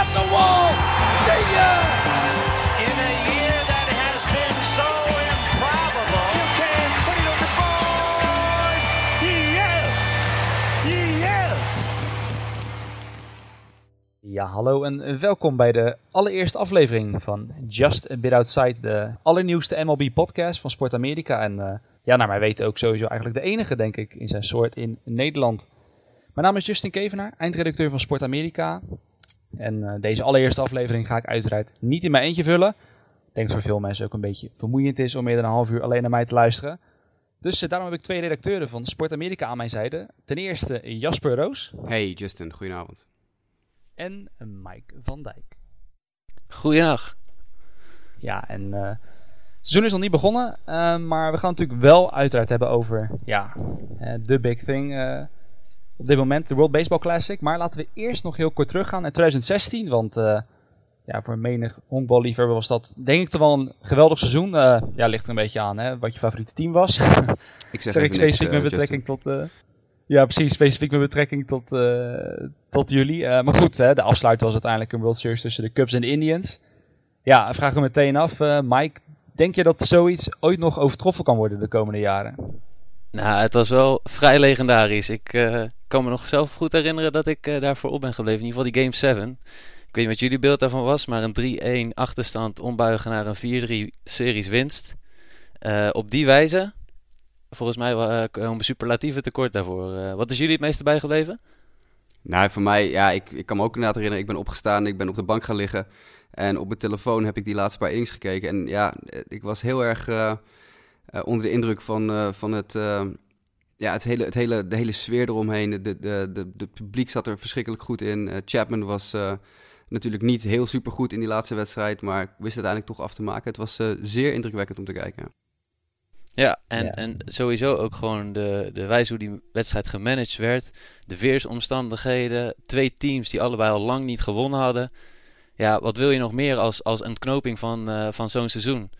At the wall. See ya! In a year that has been so improbable. You can put it on the board. Yes! Yes! Ja, hallo en welkom bij de allereerste aflevering van Just a Bit Outside, de allernieuwste MLB-podcast van Sport Amerika. En eh, ja, naar mij weten ook sowieso eigenlijk de enige, denk ik, in zijn soort in Nederland. Mijn naam is Justin Kevenaar, eindredacteur van Sport Amerika. En eh, deze allereerste aflevering ga ik uiteraard niet in mijn eentje vullen. Ik denk dat voor veel mensen ook een beetje vermoeiend is om meer dan een half uur alleen naar mij te luisteren. Dus eh, daarom heb ik twee redacteuren van Sport Amerika aan mijn zijde. Ten eerste Jasper Roos Hey Justin, goedenavond. en Mike van Dijk. Goeiedag. Ja, en eh, het seizoen is nog niet begonnen, eh, maar we gaan het natuurlijk wel uiteraard hebben over ja, de big thing eh, op dit moment, de World Baseball Classic. Maar laten we eerst nog heel kort teruggaan naar 2016, want eh, ja, voor menig honkballiefhebber was dat denk ik toch wel een geweldig seizoen. Eh, ja, ligt er een beetje aan hè, wat je favoriete team was. Ik zeg, zeg ik niks, specifiek eh, met betrekking tot... eh, ja, precies. Specifiek met betrekking tot, eh, tot jullie. Eh, maar goed, hè, de afsluiter was uiteindelijk een World Series tussen de Cubs en de Indians. Ja, vraag ik me meteen af. eh, Mike, denk je dat zoiets ooit nog overtroffen kan worden de komende jaren? Nou, het was wel vrij legendarisch. Ik eh, kan me nog zelf goed herinneren dat ik eh, daarvoor op ben gebleven. In ieder geval die Game 7. Ik weet niet wat jullie beeld daarvan was, maar een 3-1 achterstand ombuigen naar een 4-3 series winst. Eh, op die wijze, volgens mij uh, komen superlatieven tekort daarvoor. Eh, wat is jullie het meeste bijgebleven? Nou, voor mij, ja, ik, ik kan me ook inderdaad herinneren, ik ben opgestaan, ik ben op de bank gaan liggen. En op mijn telefoon heb ik die laatste paar innings gekeken. En ja, eh, ik was heel erg eh, eh, onder de indruk van, eh, van het, eh, ja, het hele, het hele, de hele sfeer eromheen. De, de, de, de publiek zat er verschrikkelijk goed in. Eh, Chapman was eh, natuurlijk niet heel supergoed in die laatste wedstrijd, maar wist het uiteindelijk toch af te maken. Het was eh, zeer indrukwekkend om te kijken. Ja, en, Ja. en sowieso ook gewoon de, de wijze hoe die wedstrijd gemanaged werd. De weersomstandigheden. Twee teams die allebei al lang niet gewonnen hadden. Ja, wat wil je nog meer als, als een knoping van, eh, van zo'n seizoen?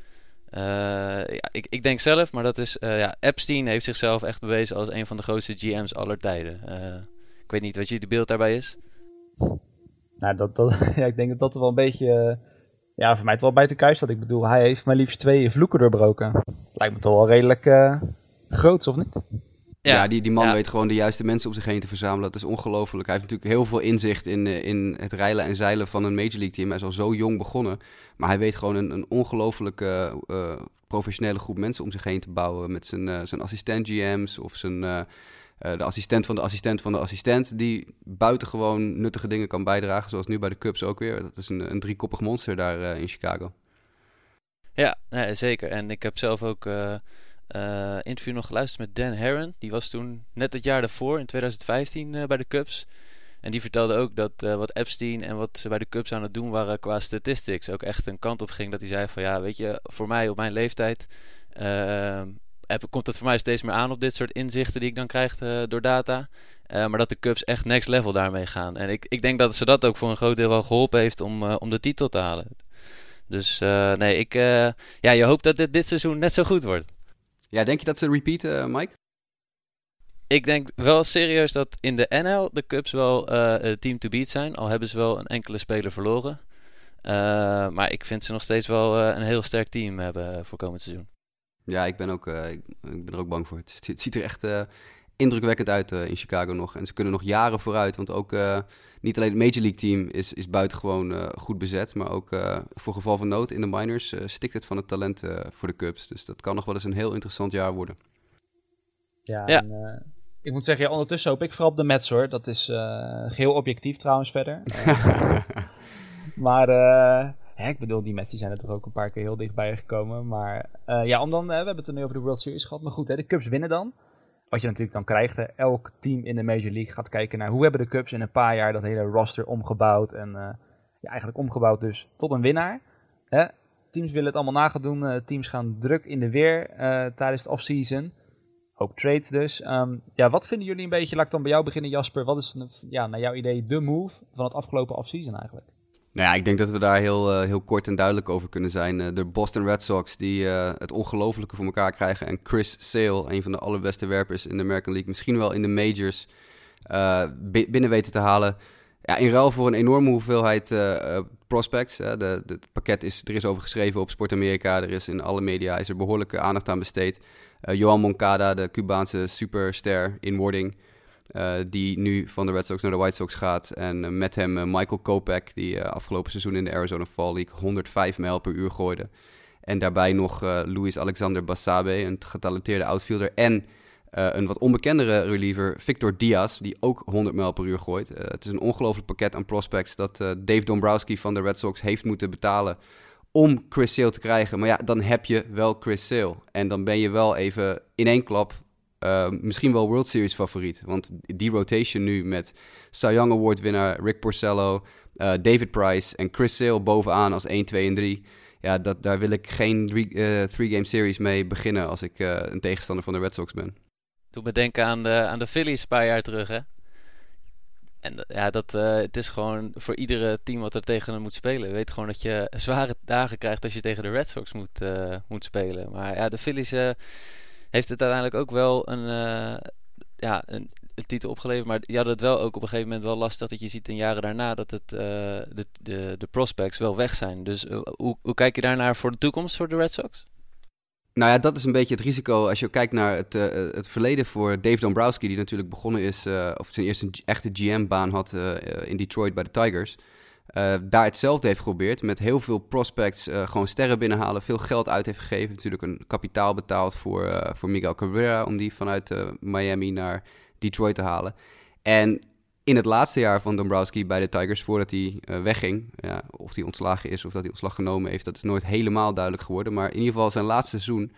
Eh, ja, ik, ik denk zelf, maar dat is... eh, ja, Epstein heeft zichzelf echt bewezen als een van de grootste GM's aller tijden. Eh, ik weet niet wat jullie beeld daarbij is. Nou, dat, dat, ja, ik denk dat dat wel een beetje... ja, voor mij het wel bij te kuis staat. Ik bedoel, hij heeft maar liefst twee vloeken doorbroken. Lijkt me toch wel redelijk groots, of niet? Ja, die, die man ja. weet gewoon de juiste mensen om zich heen te verzamelen. Dat is ongelooflijk. Hij heeft natuurlijk heel veel inzicht in, eh, in het reilen en zeilen van een Major League team. Hij is al zo jong begonnen. Maar hij weet gewoon een, een ongelooflijke eh, professionele groep mensen om zich heen te bouwen. Met zijn, eh, zijn assistent GM's of zijn, de assistent van de assistent van de assistent. Die buitengewoon nuttige dingen kan bijdragen. Zoals nu bij de Cubs ook weer. Dat is een, een driekoppig monster daar in Chicago. Ja, nee, zeker. En ik heb zelf ook eh interview nog geluisterd met Dan Herron. Die was toen net het jaar daarvoor, in 2015, eh, bij de Cubs. En die vertelde ook dat eh, wat Epstein en wat ze bij de Cubs aan het doen waren qua statistics ook echt een kant op ging. Dat hij zei van ja, weet je, voor mij op mijn leeftijd komt het voor mij steeds meer aan op dit soort inzichten die ik dan krijg door data. Maar dat de Cubs echt next level daarmee gaan. En ik, ik denk dat ze dat ook voor een groot deel wel geholpen heeft om, om de titel te halen. Dus nee, ik, ja, je hoopt dat dit, dit seizoen net zo goed wordt. Ja, denk je dat ze repeaten, eh, Mike? Ik denk wel serieus dat in de NL de Cubs wel eh, team to beat zijn. Al hebben ze wel een enkele speler verloren. Eh, maar ik vind ze nog steeds wel een heel sterk team hebben voor komend seizoen. Ja, ik ben, ook, ik, ik ben er ook bang voor. Het, het ziet er echt indrukwekkend uit eh, in Chicago nog. En ze kunnen nog jaren vooruit. Want ook eh, niet alleen het Major League team is, is buitengewoon eh, goed bezet. Maar ook eh, voor geval van nood in de minors eh, stikt het van het talent eh, voor de Cubs. Dus dat kan nog wel eens een heel interessant jaar worden. Ja, Ja. En, eh, ik moet zeggen, ja, ondertussen hoop ik vooral op de Mets hoor. Dat is eh geheel objectief trouwens verder. Maar eh, hè, ik bedoel, die Mets die zijn er toch ook een paar keer heel dichtbij gekomen. Maar eh, ja, om dan, eh, we hebben het er nu over de World Series gehad. Maar goed, hè, de Cubs winnen dan. Wat je natuurlijk dan krijgt, elk team in de Major League gaat kijken naar hoe hebben de Cubs in een paar jaar dat hele roster omgebouwd. En eh, ja, eigenlijk omgebouwd dus tot een winnaar. Hè? Teams willen het allemaal na gaan doen. eh, teams gaan druk in de weer eh, tijdens de offseason. Hoop trades dus. Ehm, ja, wat vinden jullie een beetje, laat ik dan bij jou beginnen Jasper. Wat is ja, naar jouw idee de move van het afgelopen offseason eigenlijk? Nou ja, ik denk dat we daar heel, eh, heel kort en duidelijk over kunnen zijn. Eh, de Boston Red Sox die eh, het ongelofelijke voor elkaar krijgen. En Chris Sale, een van de allerbeste werpers in de American League. Misschien wel in de majors bi- binnen weten te halen. ja, in ruil voor een enorme hoeveelheid uh, prospects. Het pakket is, er is over geschreven op Sport Amerika. Er is in alle media is er behoorlijke aandacht aan besteed. Uh, Johan Moncada, de Cubaanse superster in wording. Uh, die nu van de Red Sox naar de White Sox gaat. En met hem Michael Kopech, die afgelopen seizoen in de Arizona Fall League 105 mijl per uur gooide. En daarbij nog Luis Alexander Basabe, een getalenteerde outfielder. En een wat onbekendere reliever, Victor Diaz, die ook 100 mijl per uur gooit. Het is een ongelooflijk pakket aan prospects dat Dave Dombrowski van de Red Sox heeft moeten betalen om Chris Sale te krijgen. Maar ja, dan heb je wel Chris Sale. En dan ben je wel even in één klap misschien wel World Series favoriet. Want die rotation nu met Cy Young Award winnaar Rick Porcello, David Price en Chris Sale bovenaan als 1, 2 en 3 ja, dat, daar wil ik geen three-game series mee beginnen als ik een tegenstander van de Red Sox ben. Doe me denken aan de, aan de Phillies een paar jaar terug, hè? En ja, dat, het is gewoon voor iedere team wat er tegen hem moet spelen. weet gewoon dat je zware dagen krijgt als je tegen de Red Sox moet, moet spelen. Maar ja, de Phillies heeft het uiteindelijk ook wel een, ja, een, titel opgeleverd. Maar die hadden het wel ook op een gegeven moment wel lastig. Dat je ziet in jaren daarna dat het, de, de, de prospects wel weg zijn. Dus hoe, hoe kijk je daarnaar voor de toekomst voor de Red Sox? Nou ja, dat is een beetje het risico als je kijkt naar het, het verleden voor Dave Dombrowski, die natuurlijk begonnen is, of zijn eerste echte GM-baan had in Detroit bij de Tigers. Daar hetzelfde heeft geprobeerd, met heel veel prospects gewoon sterren binnenhalen, veel geld uit heeft gegeven. Natuurlijk een kapitaal betaald voor, voor Miguel Cabrera om die vanuit Miami naar Detroit te halen. En in het laatste jaar van Dombrowski bij de Tigers, voordat hij uh, wegging, ja, of hij ontslagen is of dat hij ontslag genomen heeft, dat is nooit helemaal duidelijk geworden. Maar in ieder geval zijn laatste seizoen,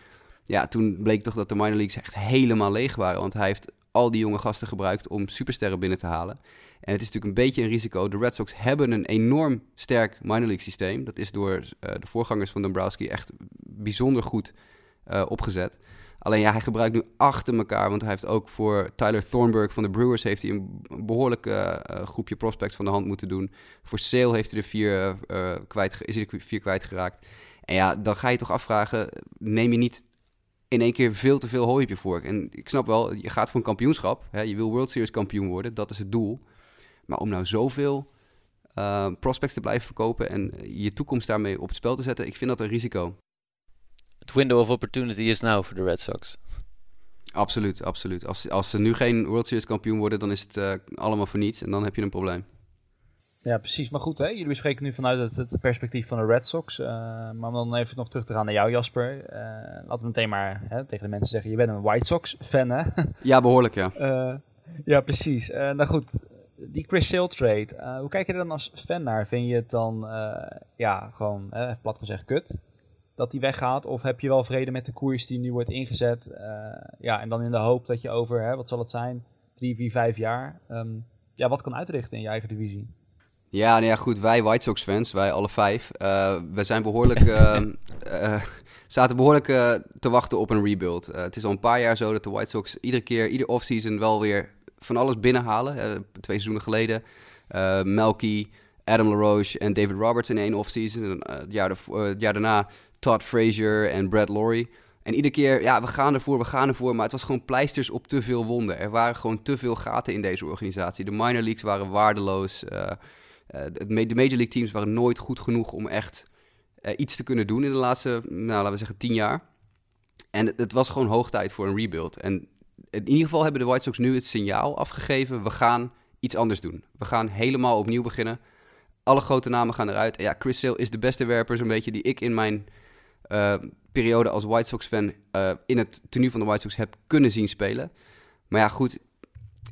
ja, toen bleek toch dat de minor leagues echt helemaal leeg waren. Want hij heeft al die jonge gasten gebruikt om supersterren binnen te halen. En het is natuurlijk een beetje een risico. De Red Sox hebben een enorm sterk minor league systeem. Dat is door uh, de voorgangers van Dombrowski echt bijzonder goed uh, opgezet. Alleen ja, hij gebruikt nu achter elkaar, want hij heeft ook voor Tyler Thornburg van de Brewers heeft hij een behoorlijk uh, groepje prospects van de hand moeten doen. Voor Sale heeft hij er vier, kwijt, is hij er vier kwijtgeraakt. En ja, dan ga je toch afvragen, neem je niet in één keer veel te veel hooi op je vork? En ik snap wel, je gaat voor een kampioenschap, hè, je wil World Series kampioen worden, dat is het doel. Maar om nou zoveel uh, prospects te blijven verkopen en je toekomst daarmee op het spel te zetten, ik vind dat een risico het window of opportunity is now voor de Red Sox. Absoluut, absoluut. Als, als ze nu geen World Series kampioen worden, dan is het uh, allemaal voor niets en dan heb je een probleem. Ja, precies. Maar goed, hè? jullie spreken nu vanuit het, het perspectief van de Red Sox. Uh, maar om dan even nog terug te gaan naar jou, Jasper. Uh, laten we meteen maar hè, tegen de mensen zeggen, je bent een White Sox-fan, hè? Ja, behoorlijk, ja. ja, precies. nou goed, die Chris Sale trade, hoe kijk je er dan als fan naar? Vind je het dan, ja, gewoon, even plat gezegd, kut? dat die weggaat? Of heb je wel vrede met de koers die nu wordt ingezet? Ja, en dan in de hoop dat je over, hè, wat zal het zijn, drie, vier, vijf jaar, um, ja, wat kan uitrichten in je eigen divisie? Ja, nou ja, goed. Wij White Sox fans, wij alle vijf, we zijn behoorlijk, uh, zaten behoorlijk te wachten op een rebuild. het is al een paar jaar zo dat de White Sox iedere keer, ieder offseason wel weer van alles binnenhalen. twee seizoenen geleden, Melky, Adam LaRoche en David Roberts in één offseason. het, jaar jaar daarna Todd Frazier en Brad Laurie. En iedere keer, ja, we gaan ervoor, we gaan ervoor. Maar het was gewoon pleisters op te veel wonden. Er waren gewoon te veel gaten in deze organisatie. De minor leagues waren waardeloos. Uh, uh, de major league teams waren nooit goed genoeg om echt uh, iets te kunnen doen in de laatste, nou, laten we zeggen, tien jaar. En het, was gewoon hoog tijd voor een rebuild. En in ieder geval hebben de White Sox nu het signaal afgegeven: we gaan iets anders doen. We gaan helemaal opnieuw beginnen. Alle grote namen gaan eruit. En ja, Chris Sale is de beste werper, zo'n beetje, die ik in mijn uh, periode als White Sox-fan uh, in het tenue van de White Sox heb kunnen zien spelen. Maar ja, goed.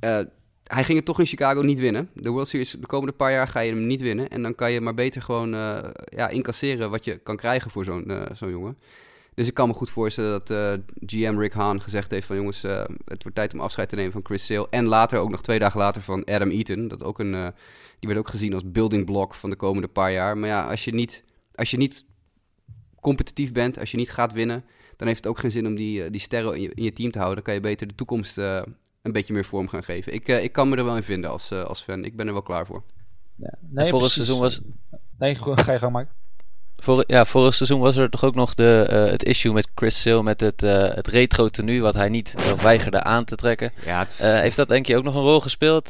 Uh, hij ging het toch in Chicago niet winnen. De World Series de komende paar jaar ga je hem niet winnen. En dan kan je maar beter gewoon ja, incasseren wat je kan krijgen voor zo'n zo'n jongen. Dus ik kan me goed voorstellen dat GM Rick Hahn gezegd heeft van... jongens, het wordt tijd om afscheid te nemen van Chris Sale. En later, ook nog twee dagen later, van Adam Eaton. Dat ook een, die werd ook gezien als building block van de komende paar jaar. Maar ja, als je niet, als je niet competitief bent, als je niet gaat winnen, dan heeft het ook geen zin om die, eh, die sterren in je, in je team te houden. Dan kan je beter de toekomst uh, een beetje meer vorm gaan geven. Ik, uh, ik kan me er wel in vinden als, uh, als fan. Ik ben er wel klaar voor. Ja. Nee, vorig seizoen was... Nee, ga je gang, Mike. Vor, ja, vorig seizoen was er toch ook nog de, uh, het issue met Chris Sale met het, uh, het retro tenue wat hij niet uh, weigerde aan te trekken. Ja, heeft dat denk je ook nog een rol gespeeld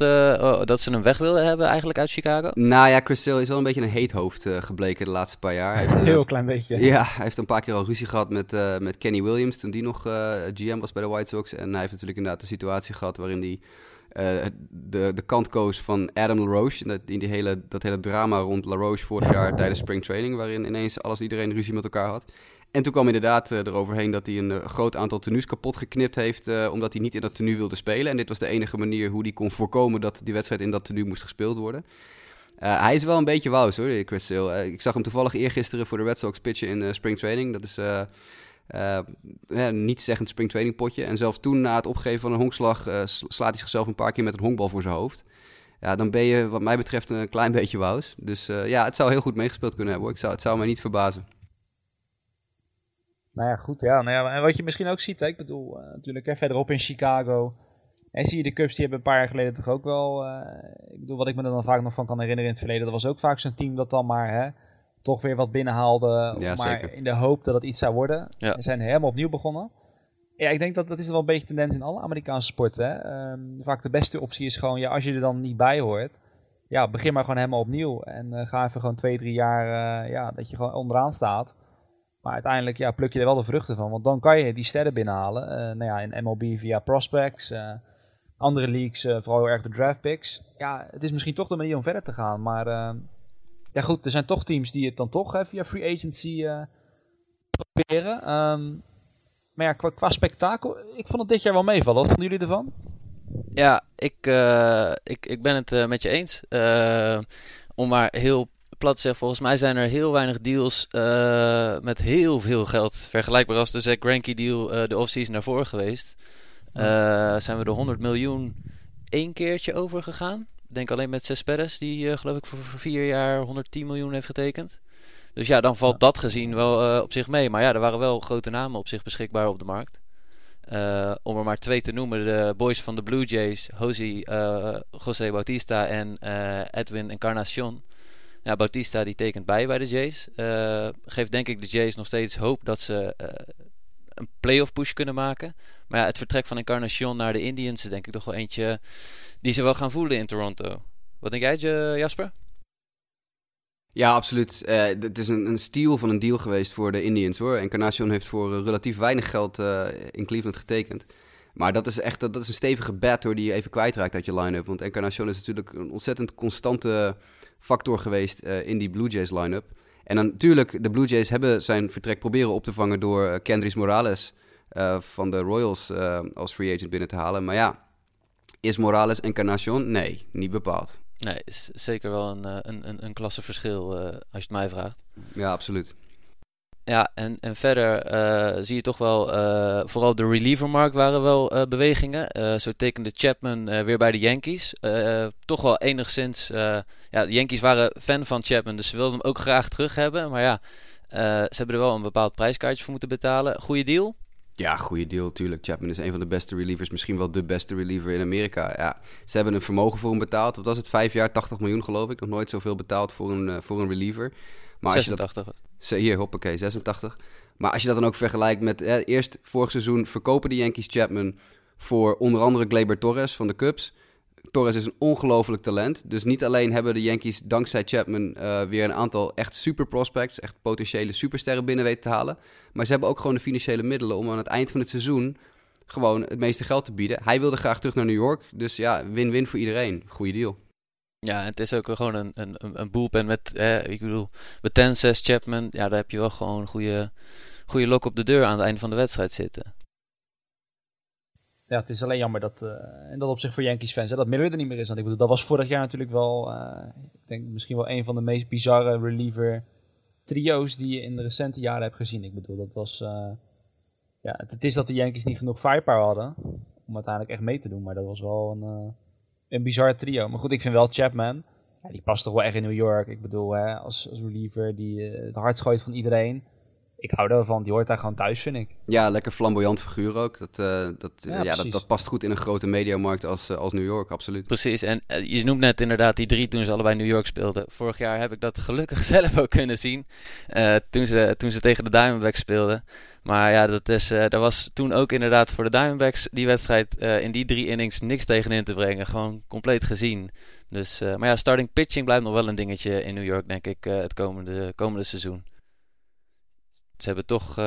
dat ze hem weg wilden hebben eigenlijk uit Chicago? Nou ja, Chris Sale is wel een beetje een heet hoofd gebleken de laatste paar jaar. Hij heeft, een heel klein beetje. Ja, hij heeft een paar keer al ruzie gehad met, met Kenny Williams toen die nog GM was bij de White Sox. En hij heeft natuurlijk inderdaad een situatie gehad waarin hij de, de kant koos van Adam LaRoche. Dat, in die hele, dat hele drama rond LaRoche vorig jaar tijdens spring training, waarin ineens alles iedereen ruzie met elkaar had. En toen kwam inderdaad uh, eroverheen dat hij een uh, groot aantal tenues kapot geknipt heeft, omdat hij niet in dat tenue wilde spelen. En dit was de enige manier hoe hij kon voorkomen dat die wedstrijd in dat tenue moest gespeeld worden. hij is wel een beetje wous hoor, Chris ik zag hem toevallig eergisteren voor de Red Sox pitchen in spring training. Dat is uh, ja, niet zeggend springtraining potje. En zelfs toen, na het opgeven van een honkslag, uh, slaat hij zichzelf een paar keer met een honkbal voor zijn hoofd. Ja, dan ben je wat mij betreft een klein beetje wous. Dus uh, ja, het zou heel goed meegespeeld kunnen hebben hoor. Ik zou, het zou mij niet verbazen. Nou ja, goed. Ja. Nou ja, en wat je misschien ook ziet, hè, ik bedoel, natuurlijk hè, verderop in Chicago. En zie je de Cubs, die hebben een paar jaar geleden toch ook wel... ik bedoel, wat ik me er dan vaak nog van kan herinneren in het verleden, dat was ook vaak zo'n team dat dan maar... Hè, toch weer wat binnenhaalde. Ja, maar zeker. in de hoop dat het iets zou worden. Ja. Ze zijn helemaal opnieuw begonnen. Ja, ik denk dat dat is wel een beetje tendens in alle Amerikaanse sporten. Hè? Um, vaak de beste optie is gewoon, ja, als je er dan niet bij hoort, ja, begin maar gewoon helemaal opnieuw. En uh, ga even gewoon twee, drie jaar, uh, ja, dat je gewoon onderaan staat. Maar uiteindelijk, ja, pluk je er wel de vruchten van. Want dan kan je die sterren binnenhalen. Uh, nou ja, in MLB via prospects, andere leagues, vooral heel erg de draft picks. Ja, het is misschien toch de manier om verder te gaan. Maar ehm, ja, goed, er zijn toch teams die het dan toch hè, via free agency uh, proberen. Um, maar ja, qua, qua, spektakel, ik vond het dit jaar wel meevallen. Wat vonden jullie ervan? Ja, ik, uh, ik, ik ben het uh, met je eens. om maar heel plat te zeggen, volgens mij zijn er heel weinig deals met heel veel geld. Vergelijkbaar als de Zack Greinke deal de offseason daarvoor geweest. zijn we de 100 miljoen één keertje overgegaan denk alleen met Cespedes, die uh, geloof ik voor, vier jaar 110 miljoen heeft getekend. Dus ja, dan valt dat gezien wel uh, op zich mee. Maar ja, er waren wel grote namen op zich beschikbaar op de markt. Uh, om er maar twee te noemen, de boys van de Blue Jays, Jose, José Bautista en Edwin Encarnacion. Ja, Bautista die tekent bij bij de Jays. geeft denk ik de Jays nog steeds hoop dat ze een playoff push kunnen maken. Maar ja, het vertrek van Encarnacion naar de Indians is denk ik toch wel eentje die ze wel gaan voelen in Toronto. Wat denk jij, Jasper? Ja, absoluut. Uh, het is een, een steal van een deal geweest voor de Indians hoor. Encarnacion heeft voor relatief weinig geld uh, in Cleveland getekend. Maar dat is echt dat is een stevige bet hoor, die je even kwijtraakt uit je line-up. Want Encarnacion is natuurlijk een ontzettend constante factor geweest in die Blue Jays line-up. En dan natuurlijk, de Blue Jays hebben zijn vertrek proberen op te vangen door Kendrys Morales van de Royals als free agent binnen te halen. Maar ja, is Morales Encarnacion? Nee, niet bepaald. Nee, is zeker wel een, eh, een, een, een klasseverschil uh, als je het mij vraagt. Ja, absoluut. Ja, en, en verder uh, zie je toch wel, uh, vooral de relievermarkt waren wel bewegingen. zo tekende Chapman weer bij de Yankees. toch wel enigszins, ja, de Yankees waren fan van Chapman, dus ze wilden hem ook graag terug hebben. Maar ja, ze hebben er wel een bepaald prijskaartje voor moeten betalen. Goede deal? Ja, goede deal, tuurlijk. Chapman is een van de beste relievers, misschien wel de beste reliever in Amerika. Ja, ze hebben een vermogen voor hem betaald. Wat was het? Vijf jaar, 80 miljoen geloof ik. Nog nooit zoveel betaald voor een, uh, voor een reliever. Maar 86. Als je dat, hier, hoppakee, 86. Maar als je dat dan ook vergelijkt met... eerst vorig seizoen verkopen de Yankees Chapman voor onder andere Gleyber Torres van de Cubs... Torres is een ongelooflijk talent. Dus niet alleen hebben de Yankees dankzij Chapman uh, weer een aantal echt super prospects, echt potentiële supersterren binnen weten te halen. Maar ze hebben ook gewoon de financiële middelen om aan het eind van het seizoen gewoon het meeste geld te bieden. Hij wilde graag terug naar New York. Dus ja, win-win voor iedereen. Goeie deal. Ja, het is ook gewoon een, een, een boelpen met, eh, ik bedoel, met Tenses, Chapman. Ja, daar heb je wel gewoon een goede, goede lok op de deur aan het einde van de wedstrijd zitten ja, het is alleen jammer dat, en dat op zich voor Yankees fans, hè, dat Miller er niet meer is. Want ik bedoel, dat was vorig jaar natuurlijk wel, uh, ik denk misschien wel een van de meest bizarre reliever trio's die je in de recente jaren hebt gezien. Ik bedoel, dat was, uh, ja, het, is dat de Yankees niet genoeg firepower hadden om uiteindelijk echt mee te doen. Maar dat was wel een, een bizarre trio. Maar goed, ik vind wel Chapman, ja, die past toch wel echt in New York. Ik bedoel, hè, als, als reliever die het hardst gooit van iedereen. Ik hou ervan. Die hoort daar gewoon thuis, vind ik. Ja, lekker flamboyant figuur ook. Dat, uh, dat, Ja, ja, dat, past goed in een grote mediamarkt als, uh, als New York, absoluut. Precies, en uh, je noemt net inderdaad die drie toen ze allebei New York speelden. Vorig jaar heb ik dat gelukkig zelf ook kunnen zien. Uh, toen, ze, toen ze tegen de Diamondbacks speelden. Maar ja, dat, is, uh, daar was toen ook inderdaad voor de Diamondbacks die wedstrijd uh, in die drie innings niks tegenin te brengen. Gewoon compleet gezien. Dus, uh, maar ja, starting pitching blijft nog wel een dingetje in New York, denk ik, uh, het komende, komende seizoen. Ze hebben toch uh,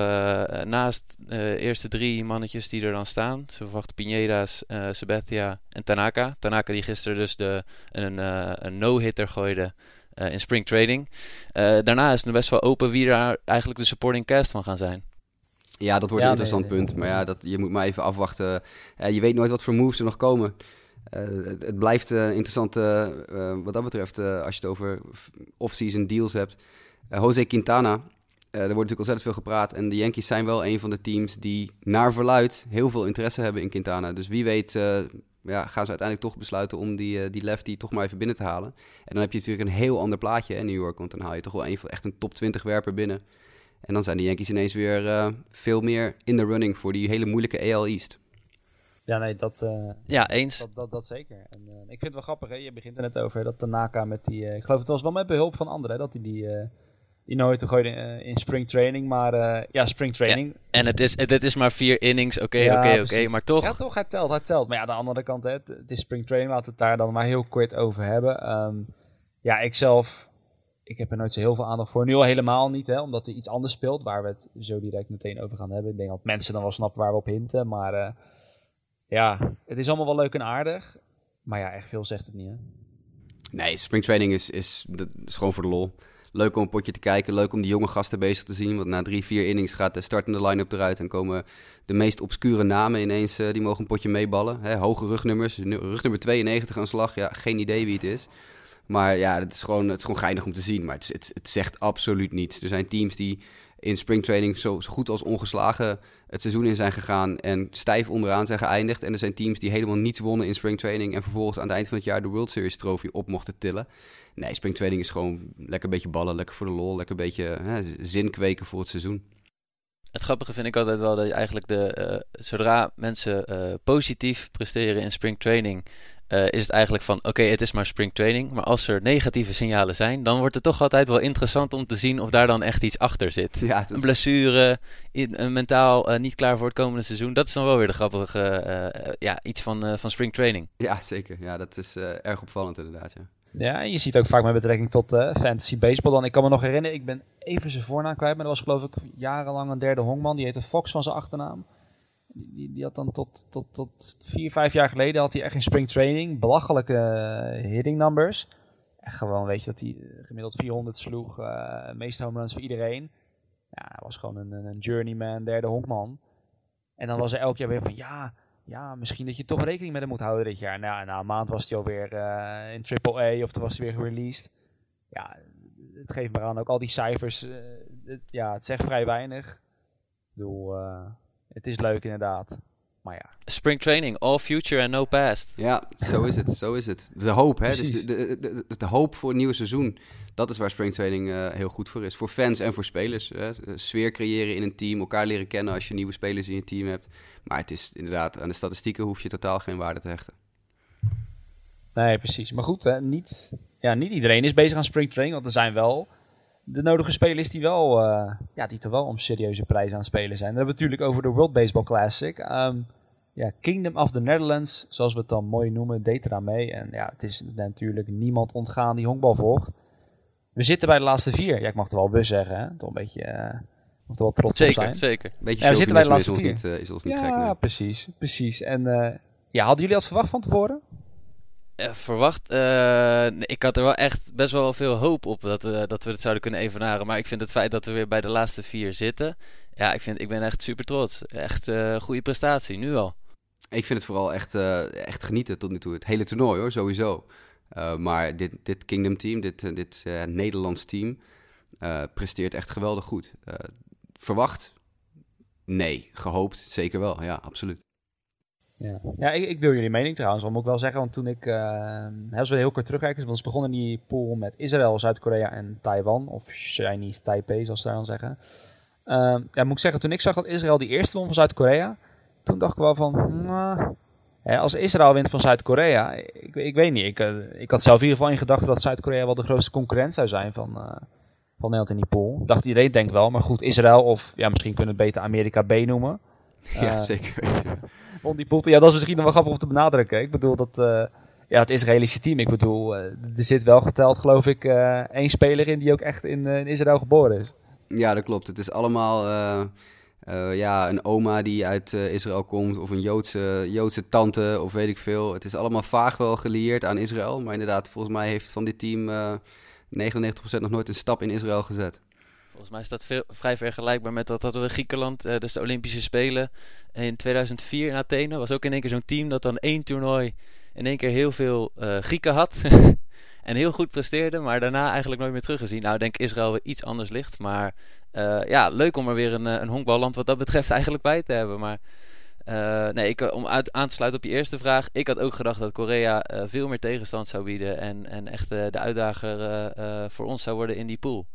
naast de eerste drie mannetjes die er dan staan. Ze verwachten Pineda's, uh, Sabathia en Tanaka. Tanaka die gisteren dus de, een, uh, een no-hitter gooide uh, in spring training. daarna is het best wel open wie daar eigenlijk de supporting cast van gaan zijn. Ja, dat wordt Ja, een interessant nee, nee. punt. Maar ja, dat, je moet maar even afwachten. Uh, je weet nooit wat voor moves er nog komen. Uh, het, het, blijft uh, interessant wat dat betreft als je het over off-season deals hebt. Jose Quintana, er wordt natuurlijk ontzettend veel gepraat. En de Yankees zijn wel een van de teams die naar verluid heel veel interesse hebben in Quintana. Dus wie weet ja, gaan ze uiteindelijk toch besluiten om die, die lefty toch maar even binnen te halen. En dan heb je natuurlijk een heel ander plaatje in New York. Want dan haal je toch wel een van echt een top 20 werper binnen. En dan zijn de Yankees ineens weer uh, veel meer in de running voor die hele moeilijke AL East. Ja, nee, dat, uh, ja, eens. dat, dat, dat zeker. En, uh, ik vind het wel grappig, hè? je begint er net over, dat Tanaka met die... ik geloof het was wel met behulp van anderen, hè, dat hij die, die nooit gooide in spring training. Maar ja, spring training... Ja, en het is, het is maar vier innings, oké, oké, oké, maar toch... Ja, toch, hij telt, hij telt. Maar ja, aan de andere kant, hè, het, het is spring training, laten we het daar dan maar heel kort over hebben. Um, ja, ik zelf ik heb er nooit zo heel veel aandacht voor. Nu al helemaal niet, hè, omdat er iets anders speelt waar we het zo direct meteen over gaan hebben. Ik denk dat mensen dan wel snappen waar we op hinten. Maar uh, ja, het is allemaal wel leuk en aardig. Maar ja, echt veel zegt het niet, hè? Nee, springtraining is, is, is gewoon voor de lol. Leuk om een potje te kijken, leuk om die jonge gasten bezig te zien. Want na drie, vier innings gaat de startende line-up eruit en komen de meest obscure namen ineens, uh, die mogen een potje meeballen. Hè, hoge rugnummers, rugnummer 92 aan slag, ja, geen idee wie het is. Maar ja, het is gewoon, het is gewoon geinig om te zien. Maar het, het zegt absoluut niets. Er zijn teams die in springtraining zo, zo goed als ongeslagen het seizoen in zijn gegaan en stijf onderaan zijn geëindigd. En er zijn teams die helemaal niets wonnen in springtraining en vervolgens aan het eind van het jaar de World Series trofee op mochten tillen. Nee, springtraining is gewoon lekker een beetje ballen, lekker voor de lol, lekker een beetje hè, zin kweken voor het seizoen. Het grappige vind ik altijd wel dat je eigenlijk de, uh, zodra mensen uh, positief presteren in springtraining, uh, is het eigenlijk van oké, okay, het is maar springtraining. Maar als er negatieve signalen zijn, dan wordt het toch altijd wel interessant om te zien of daar dan echt iets achter zit. Ja, Een blessure, een mentaal uh, niet klaar voor het komende seizoen. Dat is dan wel weer de grappige uh, ja, iets van, van springtraining. Ja, zeker. Ja, dat is erg opvallend inderdaad. Ja. Ja, en je ziet ook vaak met betrekking tot uh, fantasy baseball dan. Ik kan me nog herinneren, ik ben even zijn voornaam kwijt, maar dat was geloof ik jarenlang een derde honkman. Die heette Fox van zijn achternaam. Die, die had dan tot, tot, tot vier, vijf jaar geleden had hij echt in spring training belachelijke uh, hitting numbers. En gewoon weet je dat hij gemiddeld 400 sloeg, uh, meeste home runs voor iedereen. Ja, hij was gewoon een, een journeyman, derde honkman. En dan was er elk jaar weer van ja, ja, misschien dat je toch rekening met hem moet houden dit jaar. Nou, na een maand was hij alweer uh, in AAA of toen was hij weer gereleased. Ja, het geeft me aan ook al die cijfers. Het, ja, het zegt vrij weinig. Ik bedoel, het is leuk inderdaad. Maar ja. Spring training, all future and no past. Ja, zo is het, zo is het. De hoop, hè. Dus Precies. de, de, de, de, hoop voor het nieuwe seizoen. Dat is waar springtraining uh, heel goed voor is. Voor fans en voor spelers. Hè. Sfeer creëren in een team, elkaar leren kennen als je nieuwe spelers in je team hebt. Maar het is inderdaad, aan de statistieken hoef je totaal geen waarde te hechten. Nee, precies. Maar goed, hè, niet, ja, niet iedereen is bezig aan springtraining. Want er zijn wel de nodige spelers die wel, uh, ja, die toch wel om serieuze prijzen aan het spelen zijn. Dan hebben we het natuurlijk over de World Baseball Classic. Um, ja, Kingdom of the Netherlands, zoals we het dan mooi noemen, deed eraan mee. En ja, het is natuurlijk niemand ontgaan die honkbal volgt. We zitten bij de laatste vier. Ja, ik mag er wel we zeggen, hè. Toch een beetje... Uh, moet er wel trots zeker, op zijn. Zeker, Beetje ja, we zitten bij de is laatste ons vier. niet, uh, is ons niet ja, gek, nee. precies, precies. En ja, hadden jullie dat verwacht van tevoren? Uh, verwacht? Uh, ik had er wel echt best wel veel hoop op dat we, dat we het zouden kunnen evenaren. Maar ik vind het feit dat we weer bij de laatste vier zitten. Ja, ik, vind, ik ben echt super trots. Echt uh, goede prestatie, nu al. Ik vind het vooral echt, echt genieten tot nu toe. Het hele toernooi hoor, sowieso. Maar dit, dit Kingdom team, dit, dit Nederlands team, presteert echt geweldig goed. verwacht? Nee. Gehoopt? Zeker wel. Ja, absoluut. Ja, ja ik, ik wil jullie mening trouwens, want moet ik wel zeggen, want toen ik, uh, als we heel kort terugkijken, want we begonnen die pool met Israël, Zuid-Korea en Taiwan, of Chinese Taipei, zoals ze daar dan zeggen. Ehm, ja, moet ik zeggen, toen ik zag dat Israël die eerste won van Zuid-Korea, toen dacht ik wel van, hè, als Israël wint van Zuid-Korea, ik, ik weet niet. Ik, eh, ik had zelf in ieder geval in gedachten dat Zuid-Korea wel de grootste concurrent zou zijn van, eh, van Nederland in die pool. Dacht iedereen denk wel, maar goed, Israël of ja, misschien kunnen we het beter Amerika B noemen. ja, Eh, zeker weten. Die ja, dat is misschien nog wel grappig om te benadrukken. Ik bedoel dat, eh, ja, het Israëlische team, ik bedoel, eh, er zit wel geteld geloof ik eh, één speler in die ook echt in, in Israël geboren is. Ja, dat klopt. Het is allemaal ja, een oma die uit Israël komt, of een Joodse, Joodse tante, of weet ik veel. Het is allemaal vaag wel gelieerd aan Israël. Maar inderdaad, volgens mij heeft van dit team eh 99% nog nooit een stap in Israël gezet. Volgens mij is dat veel, vrij vergelijkbaar met wat hadden we Griekenland, eh, dus de Olympische Spelen in 2004 in Athene. Was ook in één keer zo'n team dat dan één toernooi in één keer heel veel eh, Grieken had. en heel goed presteerde, maar daarna eigenlijk nooit meer teruggezien. Nou, ik denk Israël weer iets anders ligt. Maar eh, ja, leuk om er weer een, een honkballand wat dat betreft eigenlijk bij te hebben. Maar nee, ik, om uit, aan te sluiten op je eerste vraag. Ik had ook gedacht dat Korea veel meer tegenstand zou bieden. En, en echt de uitdager voor ons zou worden in die pool.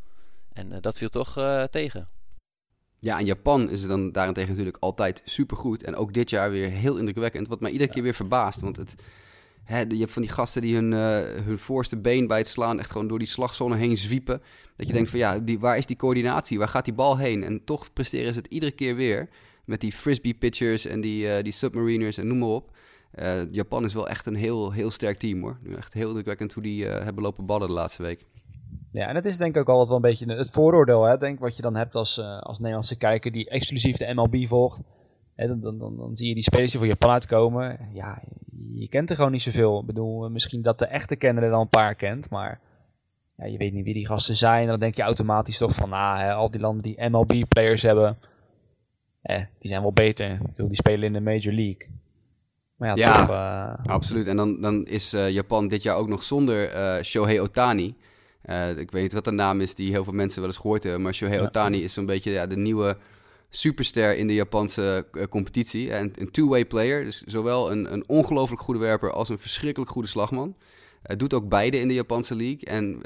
En eh, dat viel toch eh, tegen. Ja, en Japan is dan daarentegen natuurlijk altijd supergoed. En ook dit jaar weer heel indrukwekkend. Wat mij iedere keer weer verbaast. Want het, hè, je hebt van die gasten die hun, eh, hun voorste been bij het slaan echt gewoon door die slagzone heen zwiepen. Dat je denkt van ja, die, waar is die coördinatie? Waar gaat die bal heen? En toch presteren ze het iedere keer weer. Met die frisbee pitchers en die, die submariners en noem maar op. Japan is wel echt een heel, heel sterk team hoor. Echt heel indrukwekkend hoe die hebben lopen ballen de laatste week. Ja, en het is denk ik ook altijd wel een beetje het vooroordeel, hè, denk wat je dan hebt als, eh, als Nederlandse kijker die exclusief de MLB volgt. Hè, dan, dan, dan, dan zie je die spelers die voor Japan uitkomen. Ja, je kent er gewoon niet zoveel. Ik bedoel, eh, misschien dat de echte kenner er dan een paar kent, maar ja, je weet niet wie die gasten zijn. En dan denk je automatisch toch van, nou, hè, al die landen die MLB-players hebben, eh, die zijn wel beter. Ik bedoel, die spelen in de Major League. Maar ja, Ja. toch... eh, Absoluut. En dan, dan is Japan dit jaar ook nog zonder Shohei Otani. Eh, ik weet niet wat de naam is die heel veel mensen wel eens gehoord hebben. Maar Shohei Ja. Otani is zo'n beetje ja, de nieuwe superster in de Japanse eh, competitie. En een two-way player. Dus zowel een, een ongelooflijk goede werper als een verschrikkelijk goede slagman. Hij doet ook beide in de Japanse league. En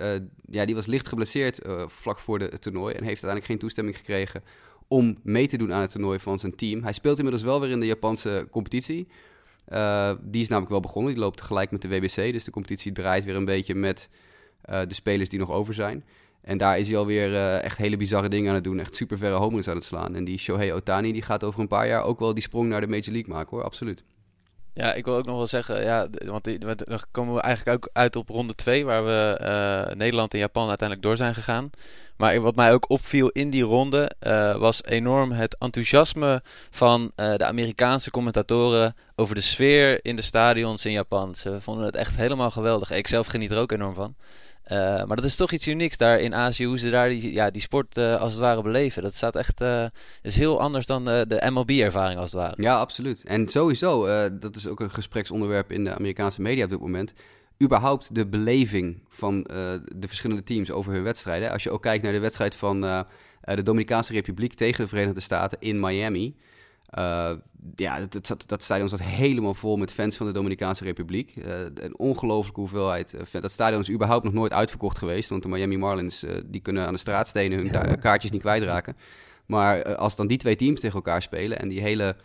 ja, die was licht geblesseerd vlak voor de, het toernooi. En heeft uiteindelijk geen toestemming gekregen om mee te doen aan het toernooi van zijn team. Hij speelt inmiddels wel weer in de Japanse competitie. Die is namelijk wel begonnen. Die loopt tegelijk met de WBC. Dus de competitie draait weer een beetje met eh, de spelers die nog over zijn. En daar is hij alweer eh echt hele bizarre dingen aan het doen. Echt super verre homeruns aan het slaan. En die Shohei Otani die gaat over een paar jaar ook wel die sprong naar de Major League maken hoor. Absoluut. Ja, ik wil ook nog wel zeggen, ja, want dan komen we eigenlijk ook uit op ronde 2, waar we eh, Nederland en Japan uiteindelijk door zijn gegaan. Maar wat mij ook opviel in die ronde was enorm het enthousiasme van de Amerikaanse commentatoren over de sfeer in de stadions in Japan. Ze vonden het echt helemaal geweldig. Ik zelf geniet er ook enorm van. Eh, maar dat is toch iets unieks daar in Azië, hoe ze daar die, ja, die sport eh, als het ware beleven. Dat staat echt, eh, is heel anders dan de MLB-ervaring als het ware. Ja, absoluut. En sowieso, dat is ook een gespreksonderwerp in de Amerikaanse media op dit moment. Überhaupt de beleving van de verschillende teams over hun wedstrijden. Als je ook kijkt naar de wedstrijd van de Dominicaanse Republiek tegen de Verenigde Staten in Miami. Eh, ja, dat, dat, stadion zat helemaal vol met fans van de Dominicaanse Republiek. Eh, een ongelooflijke hoeveelheid. eh, dat stadion is überhaupt nog nooit uitverkocht geweest. Want de Miami Marlins die kunnen aan de straatstenen hun kaartjes niet kwijtraken. Maar als dan die twee teams tegen elkaar spelen en die hele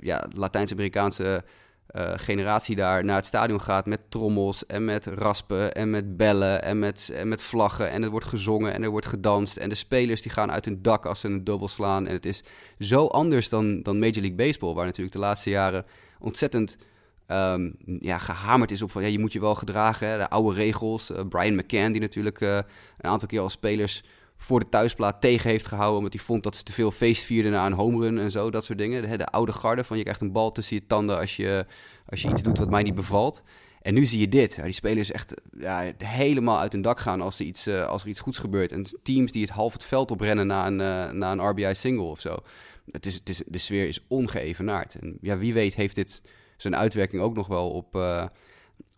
ja, Latijns-Amerikaanse eh, generatie daar naar het stadion gaat met trommels en met raspen en met bellen en met, en met vlaggen. En er wordt gezongen en er wordt gedanst. En de spelers die gaan uit hun dak als ze een dubbel slaan. En het is zo anders dan, dan Major League Baseball waar natuurlijk de laatste jaren ontzettend ehm, ja, gehamerd is op van ja, je moet je wel gedragen, de oude regels. Eh, Brian McCann die natuurlijk eh, een aantal keer als spelers voor de thuisplaat tegen heeft gehouden. Omdat hij vond dat ze te veel feest vierden na een home run en zo. Dat soort dingen. De, de oude garde van je krijgt een bal tussen je tanden als je, als je iets doet wat mij niet bevalt. En nu zie je dit. Die spelers echt ja, helemaal uit hun dak gaan als er, iets, eh, als er iets goeds gebeurt. En teams die het half het veld oprennen na een, eh, na een RBI single of zo. Het is, het is, de sfeer is ongeëvenaard. En ja, wie weet heeft dit zijn uitwerking ook nog wel op, eh,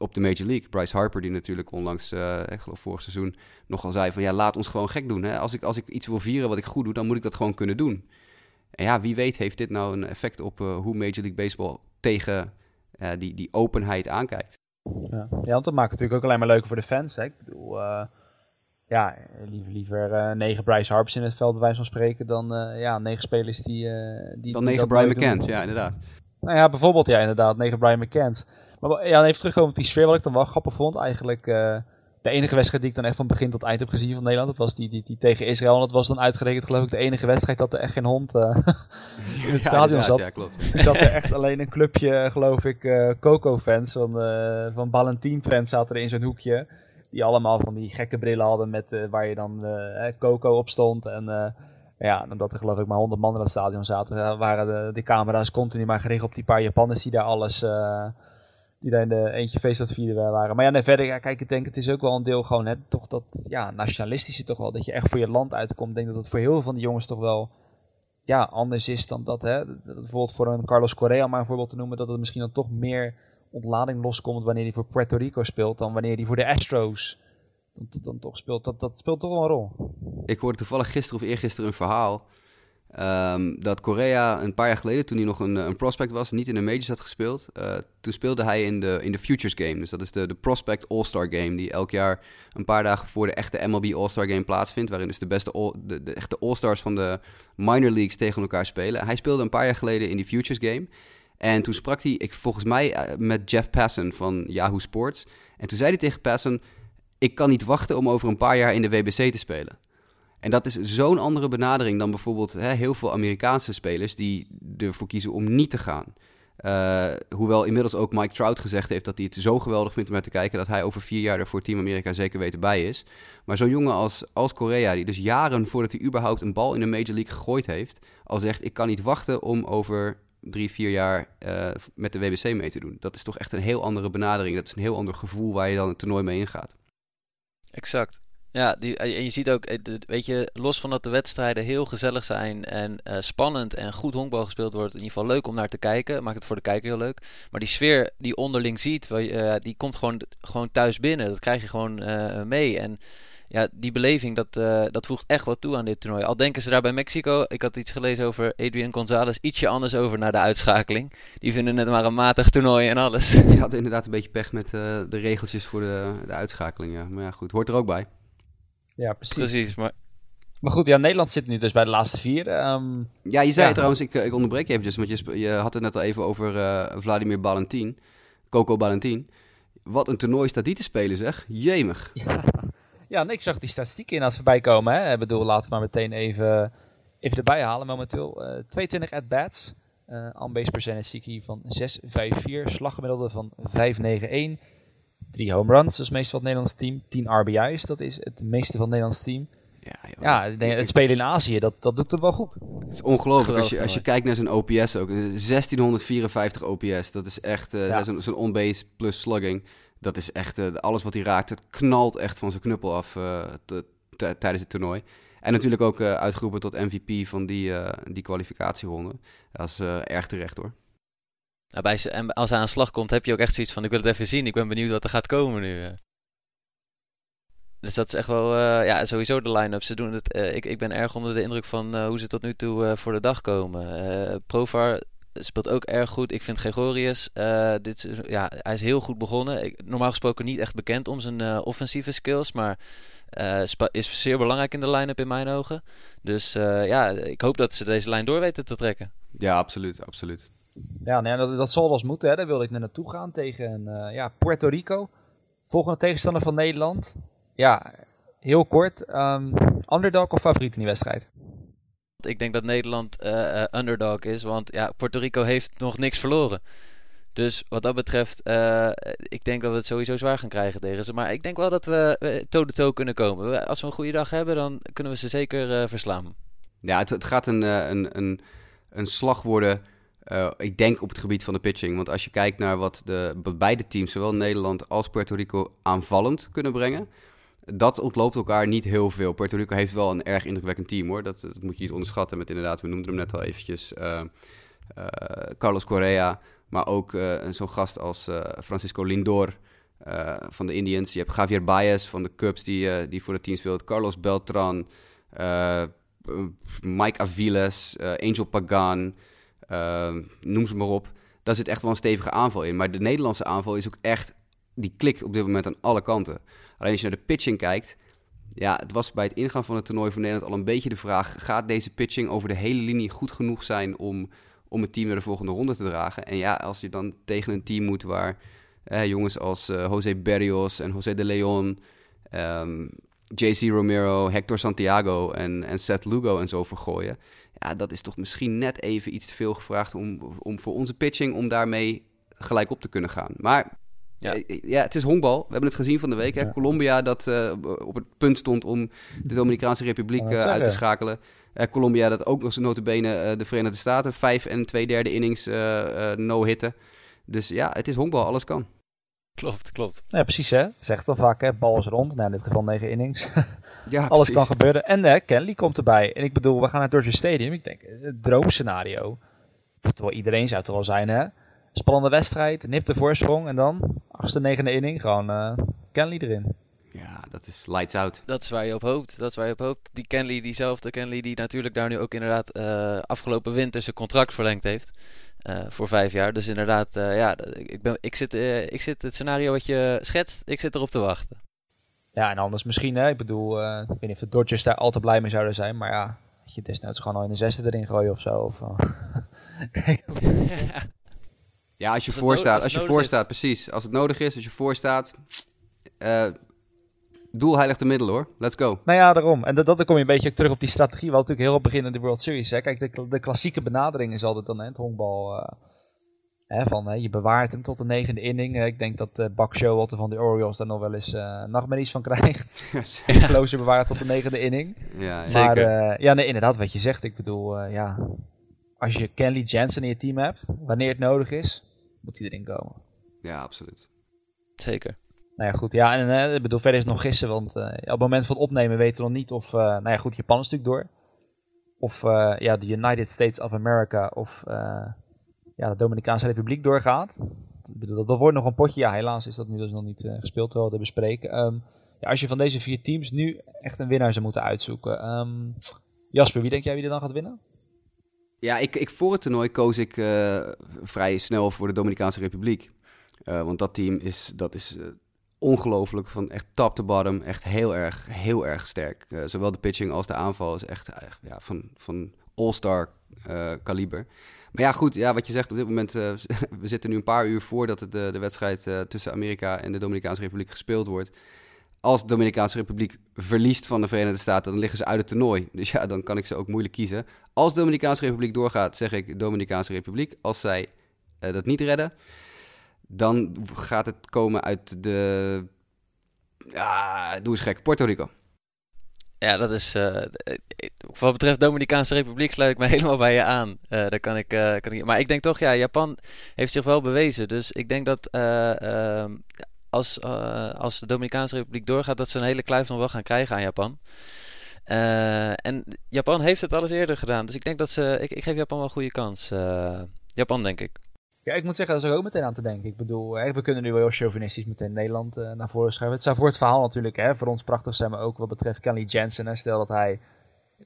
op de Major League. Bryce Harper, die natuurlijk onlangs, eh, ik geloof vorig seizoen, nogal zei van ja, laat ons gewoon gek doen. Hè? Als, ik, als ik iets wil vieren wat ik goed doe, dan moet ik dat gewoon kunnen doen. En ja, wie weet heeft dit nou een effect op eh, hoe Major League Baseball tegen eh, die, die openheid aankijkt. Ja. ja, want dat maakt het natuurlijk ook alleen maar leuker voor de fans. Hè? Ik bedoel, ja, liever, liever negen Bryce Harpers in het veld, bij wijze van spreken, dan ja, negen spelers die... die Dan negen Brian. McCann, ja, inderdaad. Nou ja, bijvoorbeeld, ja, inderdaad, negen Brian McCanns. Maar ja, even terugkomen op die sfeer, wat ik dan wel grappig vond. Eigenlijk eh, de enige wedstrijd die ik dan echt van begin tot eind heb gezien van Nederland, dat was die, die, die tegen Israël. En dat was dan uitgerekend, geloof ik, de enige wedstrijd dat er echt geen hond eh, in het Ja, stadion zat. Ja, klopt. Toen zat er echt alleen een clubje, geloof ik, eh Coco-fans, van, van Ballantine-fans zaten er in zo'n hoekje. Die allemaal van die gekke brillen hadden met, waar je dan Coco op stond. En ja, omdat er geloof ik maar 100 man in het stadion zaten, waren de, de camera's continu maar gericht op die paar Japanners die daar alles, die daar in de eentje feest aan het vieren waren. Maar ja, nee, verder, ja, kijk, ik denk het is ook wel een deel gewoon, hè, toch dat, ja, nationalistische toch wel, dat je echt voor je land uitkomt. Ik denk dat het voor heel veel van die jongens toch wel ja, anders is dan dat, hè. Dat- dat Bijvoorbeeld voor een Carlos Correa, maar een voorbeeld te noemen, dat het misschien dan toch meer ontlading loskomt wanneer hij voor Puerto Rico speelt dan wanneer hij voor de Astros dan, dan toch speelt. Dat, dat speelt toch wel een rol. Ik hoorde toevallig gisteren of eergisteren een verhaal. Ehm, dat Korea een paar jaar geleden, toen hij nog een, een prospect was, niet in de majors had gespeeld. eh, toen speelde hij in de, in de Futures Game. Dus dat is de, de Prospect All-Star Game, die elk jaar een paar dagen voor de echte MLB All-Star Game plaatsvindt. Waarin dus de beste de, de echte All-Stars van de minor leagues tegen elkaar spelen. Hij speelde een paar jaar geleden in die Futures Game. En toen sprak hij, ik, volgens mij, eh, met Jeff Passan van Yahoo Sports. En toen zei hij tegen Passan, ik kan niet wachten om over een paar jaar in de WBC te spelen. En dat is zo'n andere benadering dan bijvoorbeeld hè, heel veel Amerikaanse spelers die ervoor kiezen om niet te gaan. Eh, hoewel inmiddels ook Mike Trout gezegd heeft dat hij het zo geweldig vindt om naar te kijken dat hij over vier jaar er voor Team Amerika zeker weten bij is. Maar zo'n jongen als, als Korea, die dus jaren voordat hij überhaupt een bal in de Major League gegooid heeft, al zegt ik kan niet wachten om over drie, vier jaar eh, met de WBC mee te doen. Dat is toch echt een heel andere benadering. Dat is een heel ander gevoel waar je dan het toernooi mee ingaat. Exact. Ja, die, en je ziet ook, eh, weet je, los van dat de wedstrijden heel gezellig zijn en eh, spannend en goed honkbal gespeeld wordt, in ieder geval leuk om naar te kijken, maakt het voor de kijker heel leuk. Maar die sfeer die onderling ziet, eh, die komt gewoon, gewoon thuis binnen. Dat krijg je gewoon eh, mee. En ja, die beleving, dat, eh, dat voegt echt wat toe aan dit toernooi. Al denken ze daar bij Mexico, ik had iets gelezen over Adrian Gonzalez, ietsje anders over naar de uitschakeling. Die vinden het maar een matig toernooi en alles. Je had inderdaad een beetje pech met eh, de regeltjes voor de, de uitschakeling. Ja. Maar ja, goed, hoort er ook bij. Ja, precies. Precies, maar Maar goed, ja, Nederland zit nu dus bij de laatste vier. Ehm, Ja, je zei Ja. trouwens, ik, eh, ik onderbreek je eventjes, want je, je had het net al even over eh, Vladimir Balentin, Coco Balentin. Wat een toernooi staat die te spelen zeg, jemig. ja. ja, nee, ik zag die statistieken inderdaad voorbij komen. Hè. Ik bedoel, laten we maar meteen even, even erbij halen momenteel. Eh 22 at-bats. eh on-base percentage zie ik hier van 6-5-4. Slaggemiddelde van 5-9-1. Drie home runs, dat is meestal van het Nederlands team. 10 RBI's, dat is het meeste van het Nederlands team. Ja, joh. Ja, ik denk, het spelen in Azië, dat, dat doet het wel goed. Het is ongelooflijk als je, als je kijkt naar zijn OPS ook. eh, 1654 OPS, dat is echt eh, Ja. zo'n zo'n on-base plus slugging. Dat is echt, eh, alles wat hij raakt, het knalt echt van zijn knuppel af eh, tijdens het toernooi. En natuurlijk ook eh, uitgeroepen tot MVP van die, eh, die kwalificatieronde. Dat is eh, erg terecht hoor. Nou, bij, en als hij aan de slag komt, heb je ook echt zoiets van: ik wil het even zien. Ik ben benieuwd wat er gaat komen nu. eh. Dus dat is echt wel, eh, ja, sowieso de line-up. Ze doen het. eh, ik, ik ben erg onder de indruk van hoe ze tot nu toe voor de dag komen. Provar speelt ook erg goed. Ik vind Gregorius, dit ja, hij is heel goed begonnen. Ik, normaal gesproken niet echt bekend om zijn offensieve skills, maar is zeer belangrijk in de line-up in mijn ogen. Dus ja, ik hoop dat ze deze lijn door weten te trekken. Ja, absoluut, absoluut. Ja, nee, dat, dat zal wel eens moeten. Hè. Daar wilde ik naar naartoe gaan tegen eh, ja, Puerto Rico. Volgende tegenstander van Nederland. Ja, heel kort. ehm, underdog of favoriet in die wedstrijd? Ik denk dat Nederland eh, eh, underdog is, want ja, Puerto Rico heeft nog niks verloren. Dus wat dat betreft, eh, ik denk dat we het sowieso zwaar gaan krijgen tegen ze. Maar ik denk wel dat we toe-to-toe kunnen komen. Als we een goede dag hebben, dan kunnen we ze zeker eh, verslaan. Ja, het, het gaat een, een, een, een slag worden, eh, ik denk op het gebied van de pitching. Want als je kijkt naar wat, de, beide teams, zowel Nederland als Puerto Rico, aanvallend kunnen brengen. Dat ontloopt elkaar niet heel veel. Puerto Rico heeft wel een erg indrukwekkend team hoor. Dat, dat moet je niet onderschatten. Met inderdaad, we noemden hem net al eventjes, eh, eh, Carlos Correa. Maar ook zo'n gast als Francisco Lindor van de Indians. Je hebt Javier Baez van de Cubs die, die voor het team speelt. Carlos Beltran. Mike Aviles, Angel Pagan, eh, noem ze maar op. Daar zit echt wel een stevige aanval in. Maar de Nederlandse aanval is ook echt, die klikt op dit moment aan alle kanten. Alleen als je naar de pitching kijkt, ja, het was bij het ingaan van het toernooi voor Nederland al een beetje de vraag: gaat deze pitching over de hele linie goed genoeg zijn om, om het team naar de volgende ronde te dragen? En ja, als je dan tegen een team moet waar eh, jongens als uh, José Berrios en José de Leon, ehm, JC Romero, Hector Santiago en, en Seth Lugo en zo voor gooien. Ja, dat is toch misschien net even iets te veel gevraagd om, om voor onze pitching om daarmee gelijk op te kunnen gaan. Maar ja. ja, het is honkbal. We hebben het gezien van de week. Hè? Colombia dat uh, op het punt stond om de Dominicaanse Republiek uh, uit te schakelen. Uh, Colombia dat ook nog zijn notabene de Verenigde Staten vijf en twee derde innings no-hitten. Dus ja, het is honkbal. Alles kan. Klopt, klopt. Ja, precies hè. Zegt al vaak hè. Bal is rond. Nou, in dit geval negen innings. ja, Alles kan gebeuren. En uh, Kenley komt erbij. En ik bedoel, we gaan naar Dodger Stadium. Ik denk, het droomscenario. Terwijl iedereen zou het er wel zijn hè Spannende wedstrijd, nipte voorsprong en dan, achtste, negende inning, gewoon uh, Kenley erin. Ja, dat is lights out. Dat is waar je op hoopt. Dat is waar je op hoopt. Die Kenley, diezelfde Kenley die natuurlijk daar nu ook inderdaad uh, afgelopen winter zijn contract verlengd heeft. Uh, voor vijf jaar. Dus inderdaad, ja, ik, ben, ik, zit, ik zit het scenario wat je schetst, ik zit erop te wachten. Ja, en anders misschien, hè. Ik bedoel, ik weet niet of de Dodgers daar al te blij mee zouden zijn. Maar ja, je desnoods gewoon al in de zesde erin gooien of zo. Of, Kijk. Ja, als je voorstaat, als, je voorstaat, precies. Als het nodig is, als je voorstaat. Doel heiligt de middel hoor. Let's go. Nou ja, daarom. En dat, dat dan kom je een beetje terug op die strategie. Wat natuurlijk heel op begin in de World Series. Hè. Kijk, de, de klassieke benadering is altijd dan hè, het honkbal. Uh, hè, van, hè, je bewaart hem tot de negende inning. ik denk dat uh, Buck Showalter van de Orioles daar nog wel eens uh, nachtmerries van krijgt. Closer bewaart tot de negende inning. Ja, ja. Maar, Zeker. ja, nee, inderdaad, wat je zegt. Ik bedoel, ja, als je Kenley Jensen in je team hebt, wanneer het nodig is, moet hij erin komen. Ja, absoluut. Zeker. Nou ja, goed. Ja, en uh, ik bedoel, verder is het nog gissen, want uh, op het moment van opnemen weten we nog niet of, uh, nou ja, goed, Japan is natuurlijk door. Of ja, de United States of America of ja, de Dominicaanse Republiek doorgaat. Bedoel, dat, dat wordt nog een potje. Ja, helaas is dat nu dus nog niet gespeeld, terwijl we bespreken. Um, ja, als je van deze vier teams nu echt een winnaar zou moeten uitzoeken. Um, Jasper, wie denk jij wie er dan gaat winnen? Ja, ik, ik, voor het toernooi koos ik vrij snel voor de Dominicaanse Republiek. Want dat team is, dat is ongelooflijk van echt top to bottom. Echt heel erg, heel erg sterk. zowel de pitching als de aanval is echt ja, van, van all-star kaliber. Maar ja, goed, ja, wat je zegt, op dit moment, we zitten nu een paar uur voordat het, de, wedstrijd tussen Amerika en de Dominicaanse Republiek gespeeld wordt als de Dominicaanse Republiek verliest van de Verenigde Staten, dan liggen ze uit het toernooi. Dus ja, dan kan ik ze ook moeilijk kiezen. Als de Dominicaanse Republiek doorgaat, zeg ik Dominicaanse Republiek. Als zij dat niet redden, dan gaat het komen uit de. Ah, doe eens gek, Puerto Rico. Ja, dat is. Uh, wat betreft Dominicaanse Republiek sluit ik me helemaal bij je aan. Uh, daar kan ik, kan ik, maar ik denk toch, ja, Japan heeft zich wel bewezen. Dus ik denk dat ehm, als, als de Dominicaanse Republiek doorgaat, dat ze een hele kluif nog wel gaan krijgen aan Japan. En Japan heeft het alles eerder gedaan. Dus ik denk dat ze. Ik, ik geef Japan wel een goede kans. Japan, denk ik. Ja, ik moet zeggen, daar is ook meteen aan te denken. Ik bedoel, we kunnen nu wel heel chauvinistisch meteen Nederland naar voren schuiven. Het zou voor het verhaal natuurlijk hè, voor ons prachtig zijn, maar ook wat betreft Kenley Jensen. Hè, stel dat hij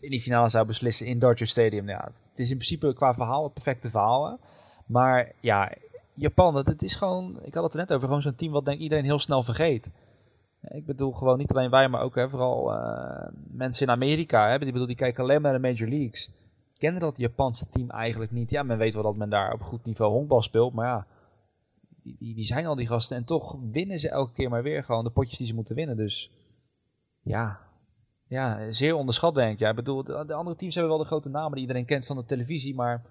in die finale zou beslissen in Dodger Stadium. Ja, het is in principe qua verhaal het perfecte verhaal. Maar ja, Japan, het, het is gewoon, ik had het er net over, gewoon zo'n team wat denk iedereen heel snel vergeet. Ik bedoel gewoon niet alleen wij, maar ook hè, vooral uh, mensen in Amerika. Hè, die, bedoel, die kijken alleen maar naar de Major Leagues. Kennen dat Japanse team eigenlijk niet. Ja, men weet wel dat men daar op goed niveau honkbal speelt. Maar ja, die, zijn al die gasten. En toch winnen ze elke keer maar weer gewoon de potjes die ze moeten winnen. Dus ja, ja zeer onderschat denk ik. Ja, ik bedoel, de, de andere teams hebben wel de grote namen die iedereen kent van de televisie. Maar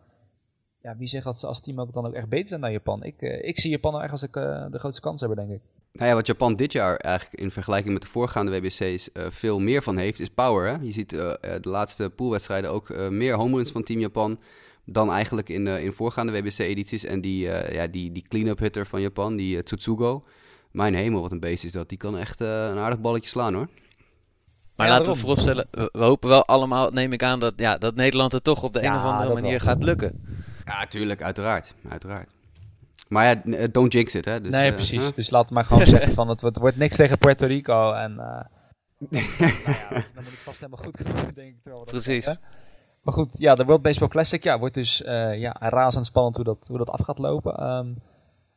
ja, wie zegt dat ze als team ook dan ook echt beter zijn dan Japan? Ik, uh, ik zie Japan nou echt als ik, uh, de grootste kans hebben, denk ik. Nou ja, wat Japan dit jaar eigenlijk in vergelijking met de voorgaande WBC's uh, veel meer van heeft, is power. Hè? Je ziet de laatste poolwedstrijden ook meer home runs van Team Japan dan eigenlijk in, in voorgaande WBC-edities. En die, ja, die, die clean-up hitter van Japan, die Tsutsugo, mijn hemel, wat een beest is dat. Die kan echt een aardig balletje slaan hoor. Maar ja, laten we vooropstellen, we, we, hopen wel allemaal, neem ik aan, dat, ja, dat Nederland het toch op de ja, een of andere manier wel. gaat lukken. Ja, tuurlijk, uiteraard. uiteraard. Maar ja, eh, don't jinx it, hè. Dus, nee, uh, precies. Huh? Dus laat maar gewoon zeggen van, het, het, wordt niks tegen Puerto Rico. En uh, nou ja, dan moet ik vast helemaal goed genoeg, denk ik. Precies. Maar goed, ja, de World Baseball Classic, ja, wordt dus ja, razend spannend hoe dat, hoe dat af gaat lopen. Um,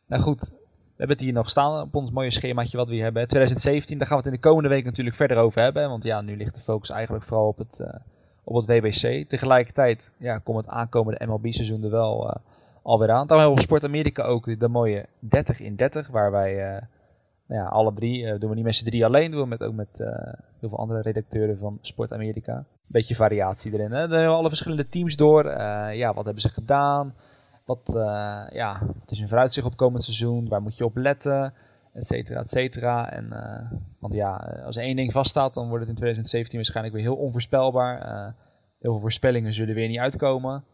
nou goed, We hebben het hier nog staan op ons mooie schemaatje wat we hier hebben. 2017, daar gaan we het in de komende week natuurlijk verder over hebben. Want ja, nu ligt de focus eigenlijk vooral op het, uh, op het WBC. Tegelijkertijd ja, komt het aankomende MLB-seizoen er wel uh, alweer aan. Dan hebben we op Sport Amerika ook de mooie 30 in 30. Waar wij uh, nou ja, alle drie, doen we niet met z'n drie alleen, doen we met, ook met heel veel andere redacteuren van Sport Amerika. Beetje variatie erin. Dan hebben we alle verschillende teams door. ja, wat hebben ze gedaan? Wat, ja, is hun vooruitzicht op komend seizoen? Waar moet je op letten? Et cetera, et cetera. En, want ja, als één ding vaststaat, dan wordt het in 2017 waarschijnlijk weer heel onvoorspelbaar. Heel veel voorspellingen zullen weer niet uitkomen.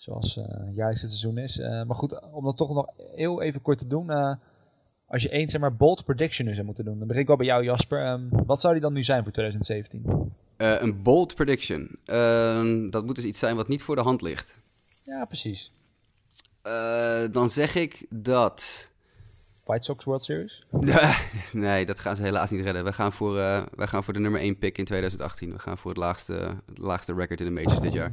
Zoals uh, jaarlijks het seizoen is. maar goed, om dat toch nog heel even kort te doen. als je één zeg maar, bold prediction nu zou moeten doen, dan begin ik wel bij jou, Jasper. Um, wat zou die dan nu zijn voor 2017? een bold prediction. Ehm, dat moet dus iets zijn wat niet voor de hand ligt. Ja, precies. Dan zeg ik dat. White Sox World Series? nee, dat gaan ze helaas niet redden. We gaan voor, uh, gaan voor de nummer 1 pick in 2018. We gaan voor het laagste, het laagste record in de majors dit jaar.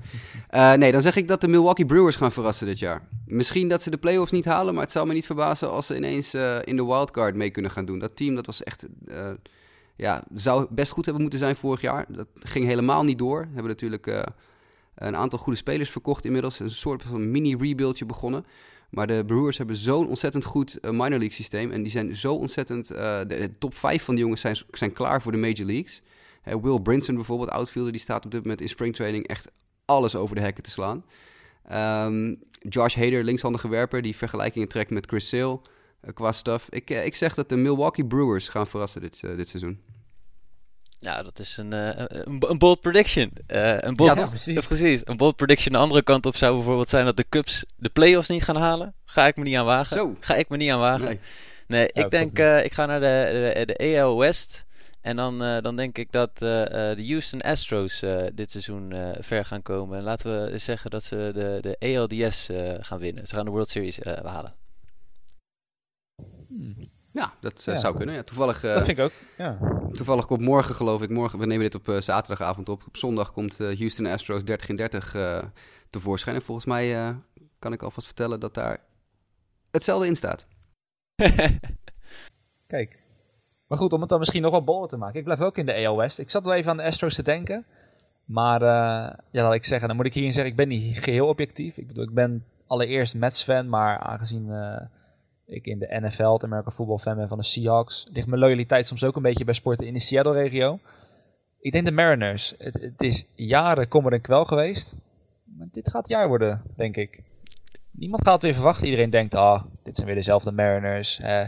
Uh, nee, dan zeg ik dat de Milwaukee Brewers gaan verrassen dit jaar. Misschien dat ze de playoffs niet halen, maar het zou me niet verbazen als ze ineens in de wildcard mee kunnen gaan doen. Dat team, dat was echt... ja, zou best goed hebben moeten zijn vorig jaar. Dat ging helemaal niet door. Hebben natuurlijk een aantal goede spelers verkocht inmiddels. Een soort van mini-rebuildje begonnen. Maar de Brewers hebben zo'n ontzettend goed uh, minor league systeem. En die zijn zo ontzettend. Uh, de, top 5 van de jongens zijn, zijn klaar voor de major leagues. Uh, Will Brinson bijvoorbeeld, outfielder, die staat op dit moment in springtraining echt alles over de hekken te slaan. Um, Josh Hader, linkshandige werper, die vergelijkingen trekt met Chris Sale qua stuff. Ik, ik zeg dat de Milwaukee Brewers gaan verrassen dit, dit seizoen. Ja, dat is een, uh, een, een, bold prediction. Uh, een bold, ja, precies. precies. Een bold prediction. De andere kant op zou bijvoorbeeld zijn dat de Cubs de playoffs niet gaan halen. Ga ik me niet aan wagen. Zo. Ga ik me niet aan wagen. Nee, nee ik denk, uh, ik ga naar de, de, de AL West. En dan, dan denk ik dat de Houston Astros dit seizoen ver gaan komen. En laten we zeggen dat ze de, de ALDS gaan winnen. Ze gaan de World Series halen. Hmm. Ja, dat uh, zou kunnen. Ja, toevallig, uh, dat vind ik ook. Ja. Toevallig komt morgen, geloof ik, morgen, we nemen dit op uh, zaterdagavond op. Op zondag komt Houston Astros 30 in 30 tevoorschijn. En volgens mij kan ik alvast vertellen dat daar hetzelfde in staat. Kijk. Maar goed, om het dan misschien nog wat bollen te maken. Ik blijf ook in de AL West. Ik zat wel even aan de Astros te denken. Maar ja, laat ik zeggen, dan moet ik hierin zeggen, ik ben niet geheel objectief. Ik bedoel, ik ben allereerst Mets-fan, maar aangezien ik in de NFL, het American Football fan ben van de Seahawks, ligt mijn loyaliteit soms ook een beetje bij sporten in de Seattle-regio. Ik denk de Mariners. Het, is jaren kommer en kwel geweest. Maar dit gaat jaar worden, denk ik. Niemand gaat het weer verwachten. Iedereen denkt, ah, dit zijn weer dezelfde Mariners. Eh,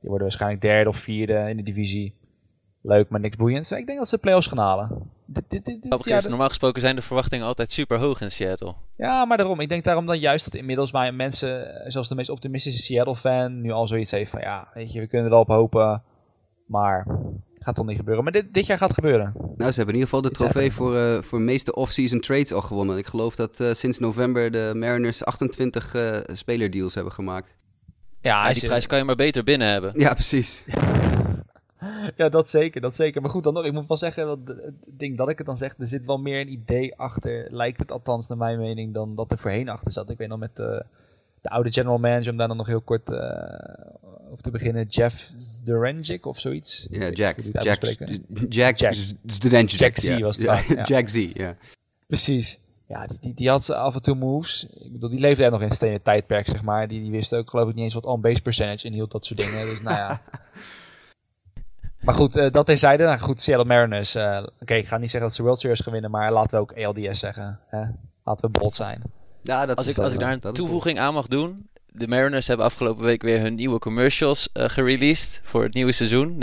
die worden waarschijnlijk derde of vierde in de divisie leuk, maar niks boeiends. Ik denk dat ze de playoffs gaan halen. Dit, dit, dit, dit Normaal gesproken zijn de verwachtingen altijd super hoog in Seattle. Ja, maar daarom. Ik denk daarom dan juist dat inmiddels bij mensen, zoals de meest optimistische Seattle-fan, nu al zoiets heeft van ja, weet je, we kunnen er wel op hopen, maar gaat toch niet gebeuren. Maar dit, dit jaar gaat het gebeuren. Nou, ze hebben in ieder geval de trofee voor, uh, voor meeste off-season trades al gewonnen. Ik geloof dat uh, sinds november de Mariners 28 uh, spelerdeals hebben gemaakt. Ja, ja die prijs kan je maar beter binnen hebben. Ja, precies. ja, dat zeker, dat zeker. Maar goed, dan nog, ik moet wel zeggen, dat het ding dat ik het dan zeg, er zit wel meer een idee achter, lijkt het althans naar mijn mening, dan dat er voorheen achter zat. Ik weet nog met uh, de oude general manager, om daar dan nog heel kort uh, over te beginnen, Jeff Zderenjik of zoiets. Ja, Jack. Jack, Jack, Jack Zderenjik. Jack Z was het ja, ja. Jack Z, ja. Precies. Ja, die, die, die, had af en toe moves. Ik bedoel, die leefde er nog in het stenen tijdperk, zeg maar. Die, die wist ook geloof ik niet eens wat on-base percentage inhield, dat soort dingen. Dus nou ja... Maar goed, uh, dat terzijde. Nou goed, Seattle Mariners. Uh, Oké, okay, ik ga niet zeggen dat ze World Series gaan winnen, maar laten we ook ALDS zeggen. Hè? Laten we bold zijn. Ja, dat als, ik, als ik daar een toevoeging aan mag doen. De Mariners hebben afgelopen week weer hun nieuwe commercials uh, gereleased voor het nieuwe seizoen.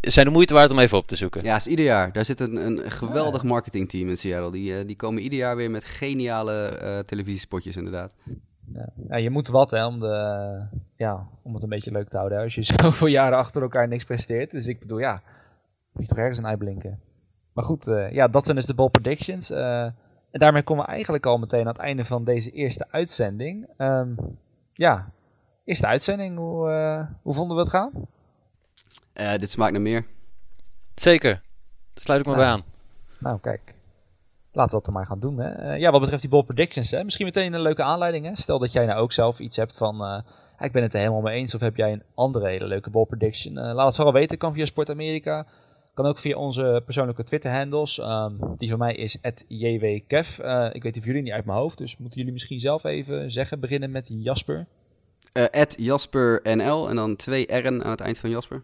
Het zijn de moeite waard om even op te zoeken. Ja, is ieder jaar. Daar zit een, een geweldig marketingteam in Seattle. Die, die komen ieder jaar weer met geniale televisiespotjes inderdaad. Ja. je moet wat hè, om, de, ja, om het een beetje leuk te houden. Als je zoveel jaren achter elkaar niks presteert. Dus ik bedoel, ja, moet je toch ergens een uitblinken. Maar goed, uh, ja, dat zijn dus de ball predictions. Uh, en daarmee komen we eigenlijk al meteen aan het einde van deze eerste uitzending. Um, ja, eerste uitzending, hoe, uh, hoe vonden we het gaan? dit smaakt naar meer. Zeker, Daar sluit ik me nou, bij aan. Nou, kijk. Laten we dat er maar gaan doen. Hè. Uh, ja, wat betreft die ball predictions. Hè. Misschien meteen een leuke aanleiding. Hè. Stel dat jij nou ook zelf iets hebt van... Uh, ik ben het er helemaal mee eens. Of heb jij een andere hele leuke ball prediction? Eh, laat het vooral weten. Kan via Sport Amerika. Kan ook via onze persoonlijke Twitter-handles. Ehm, die van mij is @jwkev. Uh, ik weet die van jullie niet uit mijn hoofd. Dus moeten jullie misschien zelf even zeggen. Beginnen met Jasper. Uh, JasperNL en dan twee R'en aan het eind van Jasper.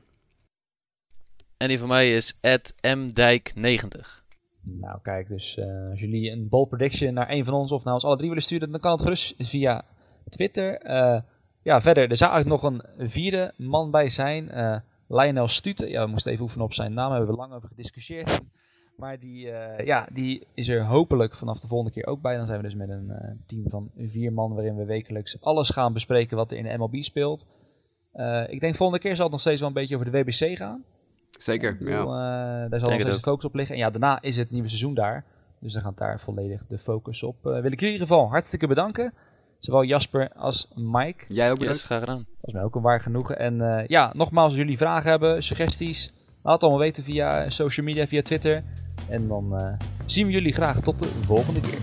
En die van mij is mdijk90. Nou, kijk, dus uh, als jullie een ball prediction naar een van ons of naar ons alle drie willen sturen, dan kan het gerust via Twitter. Uh, ja, verder, er zou eigenlijk nog een vierde man bij zijn. Uh, Lionel Stuten. Ja, we moesten even oefenen op zijn naam, daar hebben we lang over gediscussieerd. Maar die, ja, die is er hopelijk vanaf de volgende keer ook bij. Dan zijn we dus met een team van vier man, waarin we wekelijks alles gaan bespreken wat er in de MLB speelt. ik denk volgende keer zal het nog steeds wel een beetje over de WBC gaan. Zeker, ja. Uh, daar zal nog steeds focus op liggen. En ja, daarna is het nieuwe seizoen daar. Dus dan gaat daar volledig de focus op. Uh, wil ik jullie in ieder geval hartstikke bedanken. Zowel Jasper als Mike. Jij ook bedankt. Yes, graag gedaan. Dat is mij ook een waar genoegen. En uh, ja, nogmaals, als jullie vragen hebben, suggesties, laat het allemaal weten via social media, via Twitter. En dan zien we jullie graag tot de volgende keer.